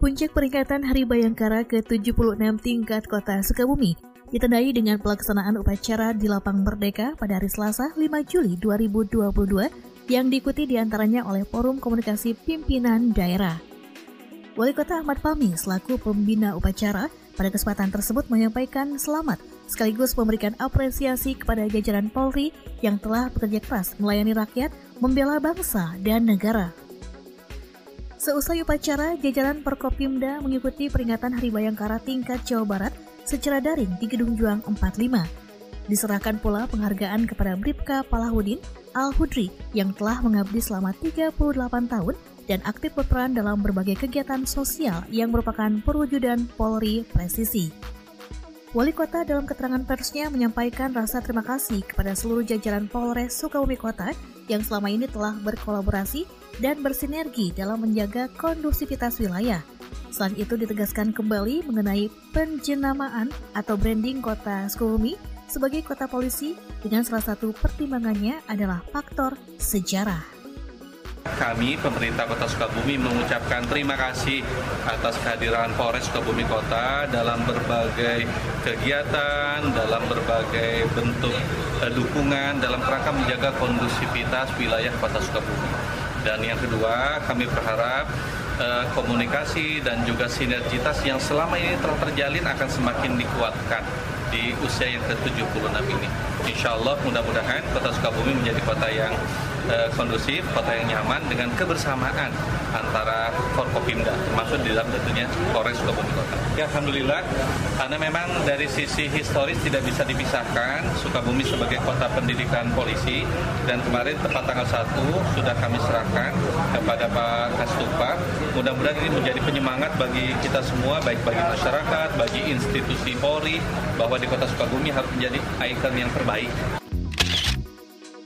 Puncak peringatan Hari Bayangkara ke-76 tingkat kota Sukabumi ditandai dengan pelaksanaan upacara di Lapang Merdeka pada hari Selasa 5 Juli 2022 yang diikuti di antaranya oleh Forum Komunikasi Pimpinan Daerah. Wali Kota Ahmad Fahmi selaku pembina upacara pada kesempatan tersebut menyampaikan selamat sekaligus memberikan apresiasi kepada jajaran Polri yang telah bekerja keras melayani rakyat, membela bangsa dan negara. Seusai upacara, jajaran Perkopimda mengikuti peringatan Hari Bayangkara tingkat Jawa Barat secara daring di Gedung Juang 45. Diserahkan pula penghargaan kepada Bribka Palahudin Al-Hudri yang telah mengabdi selama 38 tahun dan aktif berperan dalam berbagai kegiatan sosial yang merupakan perwujudan Polri presisi. Wali Kota dalam keterangan persnya menyampaikan rasa terima kasih kepada seluruh jajaran Polres Sukabumi Kota yang selama ini telah berkolaborasi dan bersinergi dalam menjaga kondusivitas wilayah. Selain itu ditegaskan kembali mengenai penjenamaan atau branding kota Sukabumi sebagai kota polisi dengan salah satu pertimbangannya adalah faktor sejarah. Kami, pemerintah Kota Sukabumi, mengucapkan terima kasih atas kehadiran Polres Sukabumi Kota dalam berbagai kegiatan, dalam berbagai bentuk eh, dukungan dalam kerangka menjaga kondusivitas wilayah Kota Sukabumi. Dan yang kedua, kami berharap uh, komunikasi dan juga sinergitas yang selama ini telah terjalin akan semakin dikuatkan di usia yang ke-76 ini. Insya Allah mudah-mudahan Kota Sukabumi menjadi kota yang uh, kondusif, kota yang nyaman dengan kebersamaan antara Forkopimda, termasuk di dalam tentunya Polres Sukabumi Kota. Ya, Alhamdulillah, karena memang dari sisi historis tidak bisa dipisahkan Sukabumi sebagai kota pendidikan polisi dan kemarin tepat tanggal 1 sudah kami serahkan kepada Pak Kastupa. Mudah-mudahan ini menjadi penyemangat bagi kita semua, baik bagi masyarakat, bagi institusi Polri, bahwa di kota Sukabumi harus menjadi ikon yang terbaik.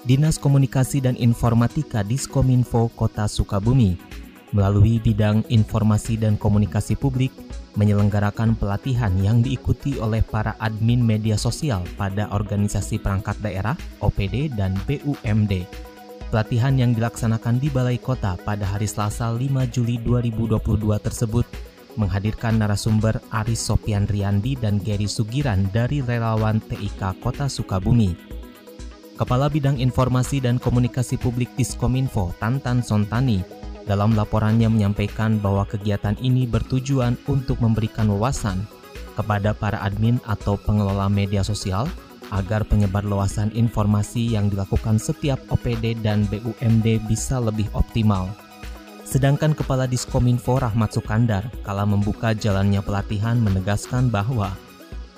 Dinas Komunikasi dan Informatika Diskominfo Kota Sukabumi melalui bidang informasi dan komunikasi publik menyelenggarakan pelatihan yang diikuti oleh para admin media sosial pada organisasi perangkat daerah, OPD, dan BUMD. Pelatihan yang dilaksanakan di Balai Kota pada hari Selasa 5 Juli 2022 tersebut menghadirkan narasumber Aris Sopian Riandi dan Gary Sugiran dari relawan TIK Kota Sukabumi. Kepala Bidang Informasi dan Komunikasi Publik Diskominfo Tantan Sontani dalam laporannya menyampaikan bahwa kegiatan ini bertujuan untuk memberikan wawasan kepada para admin atau pengelola media sosial agar penyebar luasan informasi yang dilakukan setiap OPD dan BUMD bisa lebih optimal. Sedangkan Kepala Diskominfo Rahmat Sukandar kala membuka jalannya pelatihan menegaskan bahwa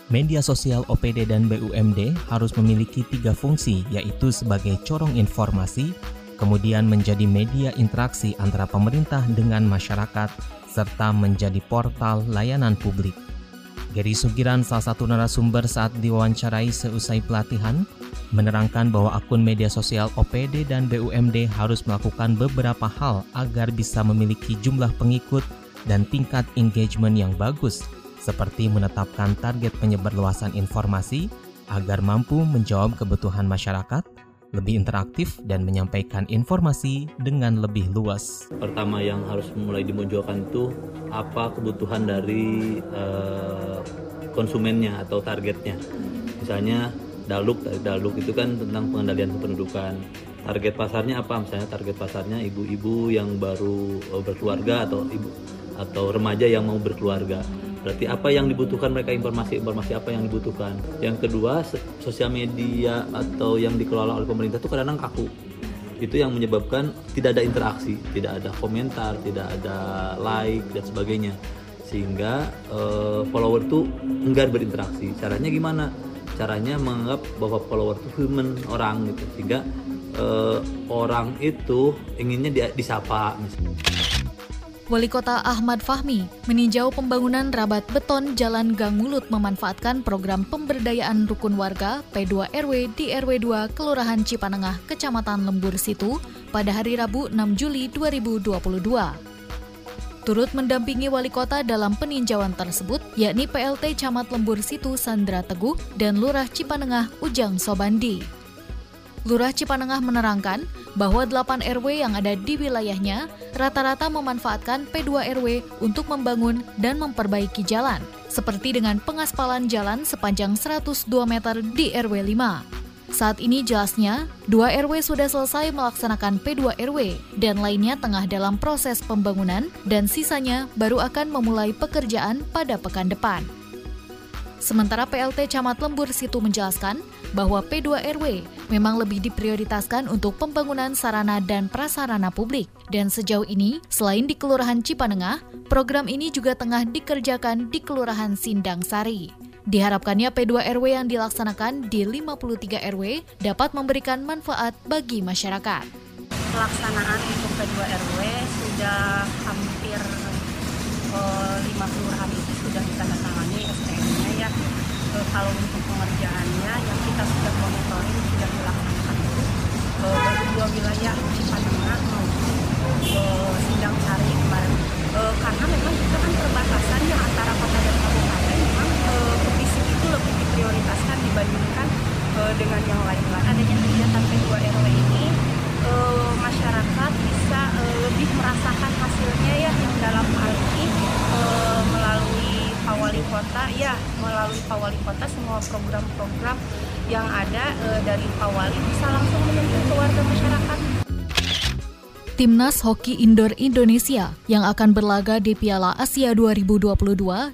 media sosial OPD dan BUMD harus memiliki tiga fungsi yaitu sebagai corong informasi, kemudian menjadi media interaksi antara pemerintah dengan masyarakat, serta menjadi portal layanan publik. Gary Sugiran, salah satu narasumber saat diwawancarai seusai pelatihan, menerangkan bahwa akun media sosial OPD dan BUMD harus melakukan beberapa hal agar bisa memiliki jumlah pengikut dan tingkat engagement yang bagus, seperti menetapkan target penyebarluasan informasi agar mampu menjawab kebutuhan masyarakat, lebih interaktif dan menyampaikan informasi dengan lebih luas. Pertama yang harus mulai dimunculkan itu apa kebutuhan dari uh, konsumennya atau targetnya. Misalnya Daluk, Daluk itu kan tentang pengendalian kependudukan. Target pasarnya apa? Misalnya target pasarnya ibu-ibu yang baru eh, berkeluarga atau ibu atau remaja yang mau berkeluarga. Berarti apa yang dibutuhkan mereka informasi-informasi apa yang dibutuhkan. Yang kedua, sosial media atau yang dikelola oleh pemerintah itu kadang-kadang kaku. Itu yang menyebabkan tidak ada interaksi, tidak ada komentar, tidak ada like dan sebagainya. Sehingga uh, follower tuh enggan berinteraksi. Caranya gimana? caranya menganggap bahwa follower itu human orang gitu sehingga uh, orang itu inginnya di, disapa misalnya. Wali Kota Ahmad Fahmi meninjau pembangunan rabat beton Jalan Gang Mulut memanfaatkan program pemberdayaan rukun warga P2 RW di RW 2 Kelurahan Cipanengah, Kecamatan Lembur Situ pada hari Rabu 6 Juli 2022. Turut mendampingi wali kota dalam peninjauan tersebut, yakni PLT Camat Lembur Situ Sandra Teguh dan Lurah Cipanengah Ujang Sobandi. Lurah Cipanengah menerangkan bahwa 8 RW yang ada di wilayahnya rata-rata memanfaatkan P2 RW untuk membangun dan memperbaiki jalan, seperti dengan pengaspalan jalan sepanjang 102 meter di RW 5. Saat ini jelasnya, 2 RW sudah selesai melaksanakan P2 RW dan lainnya tengah dalam proses pembangunan dan sisanya baru akan memulai pekerjaan pada pekan depan. Sementara PLT Camat Lembur Situ menjelaskan bahwa P2 RW memang lebih diprioritaskan untuk pembangunan sarana dan prasarana publik. Dan sejauh ini, selain di Kelurahan Cipanengah, program ini juga tengah dikerjakan di Kelurahan Sindang Sari. Diharapkannya P2 RW yang dilaksanakan di 53 RW dapat memberikan manfaat bagi masyarakat. Pelaksanaan untuk P2 RW sudah hampir uh, lima kelurahan itu sudah ditandatangani kalau untuk pengerjaannya yang kita sudah monitoring sudah dilaksanakan itu uh, baru dua wilayah Cipanengah maupun uh, Sindang Sari kemarin. Uh, karena memang kita kan perbatasan yang antara kota dan kabupaten memang uh, fisik itu lebih diprioritaskan dibandingkan uh, dengan yang lain-lain adanya kegiatan P2 RW ini uh, masyarakat bisa uh, lebih merasakan hasilnya ya yang dalam hal ini uh, melalui Pak Wali Kota ya melalui Pak Wali Kota semua program-program yang ada uh, dari Pak Wali bisa langsung menyentuh ke warga masyarakat. Timnas Hoki Indoor Indonesia yang akan berlaga di Piala Asia 2022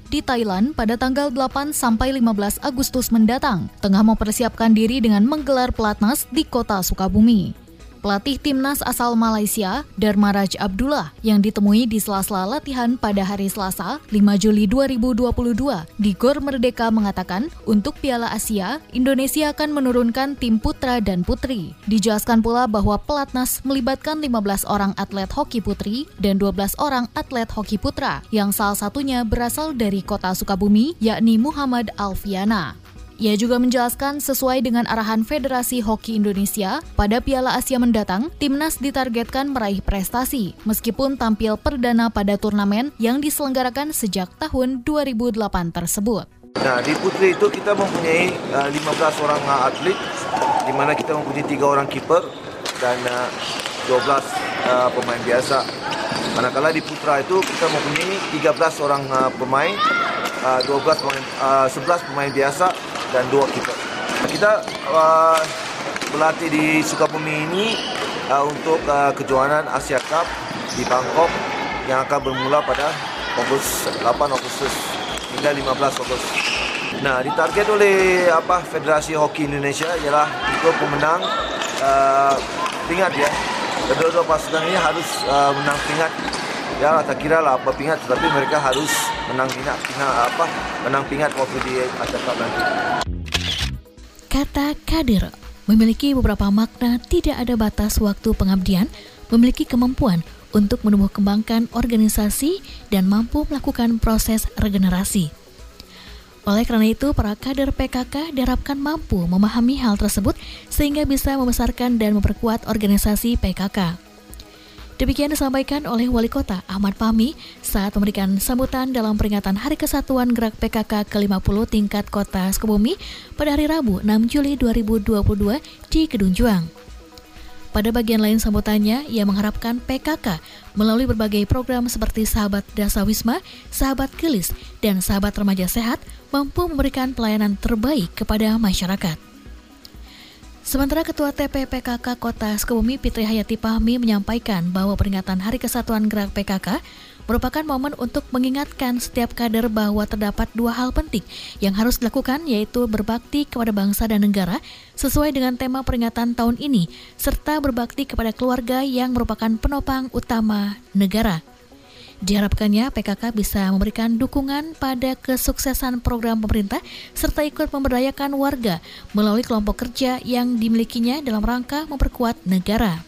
di Thailand pada tanggal 8 sampai 15 Agustus mendatang, tengah mempersiapkan diri dengan menggelar pelatnas di kota Sukabumi pelatih timnas asal Malaysia, Darmaraj Abdullah, yang ditemui di sela-sela latihan pada hari Selasa, 5 Juli 2022 di Gor Merdeka mengatakan, untuk Piala Asia, Indonesia akan menurunkan tim putra dan putri. Dijelaskan pula bahwa pelatnas melibatkan 15 orang atlet hoki putri dan 12 orang atlet hoki putra, yang salah satunya berasal dari kota Sukabumi, yakni Muhammad Alfiana. Ia juga menjelaskan sesuai dengan arahan Federasi Hoki Indonesia, pada Piala Asia mendatang, timnas ditargetkan meraih prestasi, meskipun tampil perdana pada turnamen yang diselenggarakan sejak tahun 2008 tersebut. Nah, di putri itu kita mempunyai uh, 15 orang atlet, di mana kita mempunyai tiga orang kiper dan uh, 12 uh, pemain biasa. Manakala di putra itu kita mempunyai 13 orang uh, pemain, uh, 12 pemain, uh, 11 pemain biasa dan dua kiper. Kita uh, berlatih di Sukabumi ini uh, untuk uh, kejuaraan Asia Cup di Bangkok yang akan bermula pada Agustus 8 Agustus hingga 15 Agustus. Nah, ditarget oleh apa Federasi Hoki Indonesia ialah untuk pemenang uh, pingat ya. Kedua-dua pasukan ini harus uh, menang pingat. Ya, tak kira lah apa pingat, tetapi mereka harus menang pingat, pingat apa menang pingat waktu di Cup nanti. Kata kader memiliki beberapa makna tidak ada batas waktu pengabdian, memiliki kemampuan untuk menumbuh kembangkan organisasi dan mampu melakukan proses regenerasi. Oleh karena itu, para kader PKK diharapkan mampu memahami hal tersebut sehingga bisa membesarkan dan memperkuat organisasi PKK. Demikian disampaikan oleh Wali Kota Ahmad Pami saat memberikan sambutan dalam peringatan Hari Kesatuan Gerak PKK ke-50 tingkat Kota Sukabumi pada hari Rabu 6 Juli 2022 di Gedung Juang. Pada bagian lain sambutannya, ia mengharapkan PKK melalui berbagai program seperti Sahabat Dasa Wisma, Sahabat Gelis, dan Sahabat Remaja Sehat mampu memberikan pelayanan terbaik kepada masyarakat. Sementara Ketua TPPKK Kota Sukabumi Fitri Hayati Pahmi menyampaikan bahwa peringatan Hari Kesatuan Gerak PKK merupakan momen untuk mengingatkan setiap kader bahwa terdapat dua hal penting yang harus dilakukan yaitu berbakti kepada bangsa dan negara sesuai dengan tema peringatan tahun ini serta berbakti kepada keluarga yang merupakan penopang utama negara. Diharapkannya PKK bisa memberikan dukungan pada kesuksesan program pemerintah serta ikut memberdayakan warga melalui kelompok kerja yang dimilikinya dalam rangka memperkuat negara.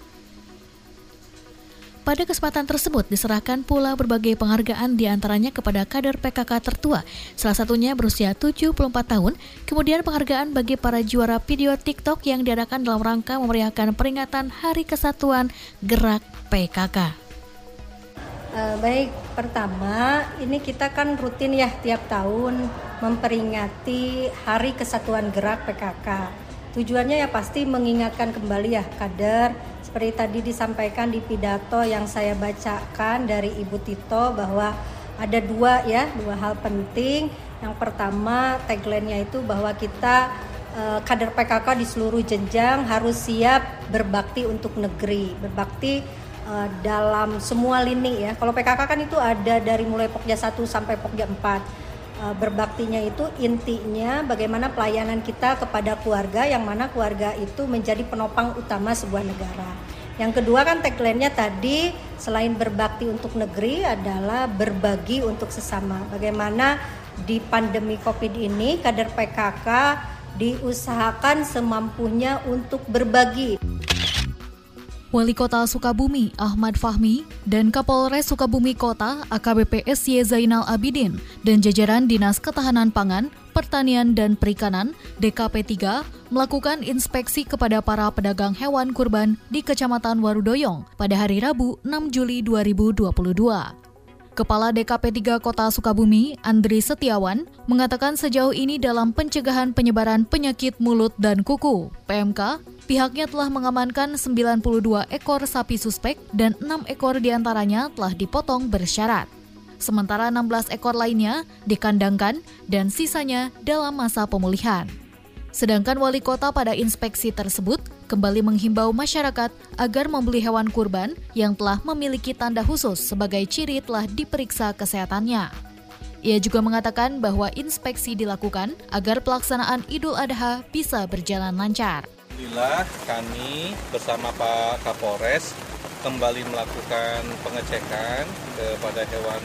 Pada kesempatan tersebut diserahkan pula berbagai penghargaan di antaranya kepada kader PKK tertua, salah satunya berusia 74 tahun, kemudian penghargaan bagi para juara video TikTok yang diadakan dalam rangka memeriahkan peringatan Hari Kesatuan Gerak PKK. Eh, baik, pertama ini kita kan rutin ya tiap tahun memperingati Hari Kesatuan Gerak PKK. Tujuannya ya pasti mengingatkan kembali ya kader seperti tadi disampaikan di pidato yang saya bacakan dari Ibu Tito bahwa ada dua ya, dua hal penting. Yang pertama tagline-nya itu bahwa kita eh, kader PKK di seluruh jenjang harus siap berbakti untuk negeri, berbakti eh, dalam semua lini ya. Kalau PKK kan itu ada dari mulai Pokja 1 sampai Pokja 4 Eh, berbaktinya itu intinya bagaimana pelayanan kita kepada keluarga yang mana keluarga itu menjadi penopang utama sebuah negara. Yang kedua kan tagline-nya tadi selain berbakti untuk negeri adalah berbagi untuk sesama. Bagaimana di pandemi Covid ini kader PKK diusahakan semampunya untuk berbagi. Wali Kota Sukabumi Ahmad Fahmi dan Kapolres Sukabumi Kota AKBP SY Zainal Abidin dan jajaran Dinas Ketahanan Pangan, Pertanian dan Perikanan DKP 3 melakukan inspeksi kepada para pedagang hewan kurban di Kecamatan Warudoyong pada hari Rabu 6 Juli 2022. Kepala DKP 3 Kota Sukabumi, Andri Setiawan, mengatakan sejauh ini dalam pencegahan penyebaran penyakit mulut dan kuku, PMK, pihaknya telah mengamankan 92 ekor sapi suspek dan 6 ekor di antaranya telah dipotong bersyarat. Sementara 16 ekor lainnya dikandangkan dan sisanya dalam masa pemulihan. Sedangkan wali kota pada inspeksi tersebut kembali menghimbau masyarakat agar membeli hewan kurban yang telah memiliki tanda khusus sebagai ciri telah diperiksa kesehatannya. Ia juga mengatakan bahwa inspeksi dilakukan agar pelaksanaan Idul Adha bisa berjalan lancar. Alhamdulillah kami bersama Pak Kapolres kembali melakukan pengecekan kepada hewan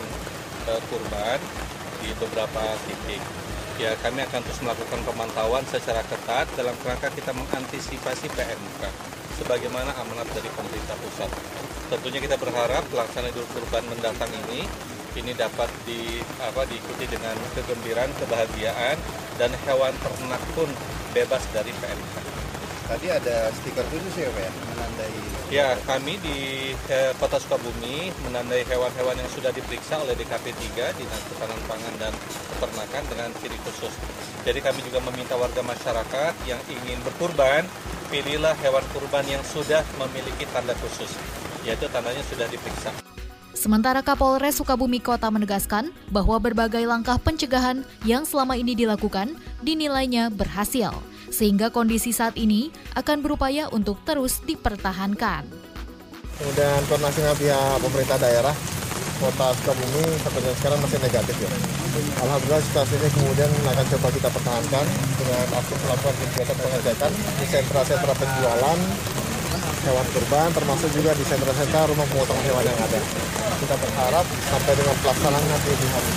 uh, kurban di beberapa titik. Ya, kami akan terus melakukan pemantauan secara ketat dalam kerangka kita mengantisipasi PMK sebagaimana amanat dari pemerintah pusat. Tentunya kita berharap pelaksanaan Idul Kurban mendatang ini ini dapat di apa diikuti dengan kegembiraan, kebahagiaan dan hewan ternak pun bebas dari PMK. Tadi ada stiker khusus ya Pak ya, menandai. Ya, kami di eh, Kota Sukabumi menandai hewan-hewan yang sudah diperiksa oleh DKP 3 Dinas Ketahanan Pangan dan Peternakan dengan ciri khusus. Jadi kami juga meminta warga masyarakat yang ingin berkurban, pilihlah hewan kurban yang sudah memiliki tanda khusus, yaitu tandanya sudah diperiksa. Sementara Kapolres Sukabumi Kota menegaskan bahwa berbagai langkah pencegahan yang selama ini dilakukan dinilainya berhasil sehingga kondisi saat ini akan berupaya untuk terus dipertahankan. Kemudian koordinasi dengan pihak pemerintah daerah, kota Sukabumi sampai sekarang masih negatif ya. Alhamdulillah situasi ini kemudian akan coba kita pertahankan dengan aktif melakukan kegiatan pengecekan di sentra-sentra penjualan hewan kurban termasuk juga di sentra-sentra rumah pemotongan hewan yang ada. Kita berharap sampai dengan pelaksanaan nanti di hari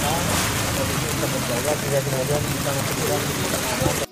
bisa berjalan sehingga kemudian bisa mengakibatkan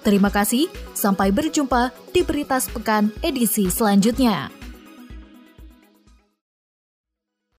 Terima kasih, sampai berjumpa di Berita Sepekan edisi selanjutnya.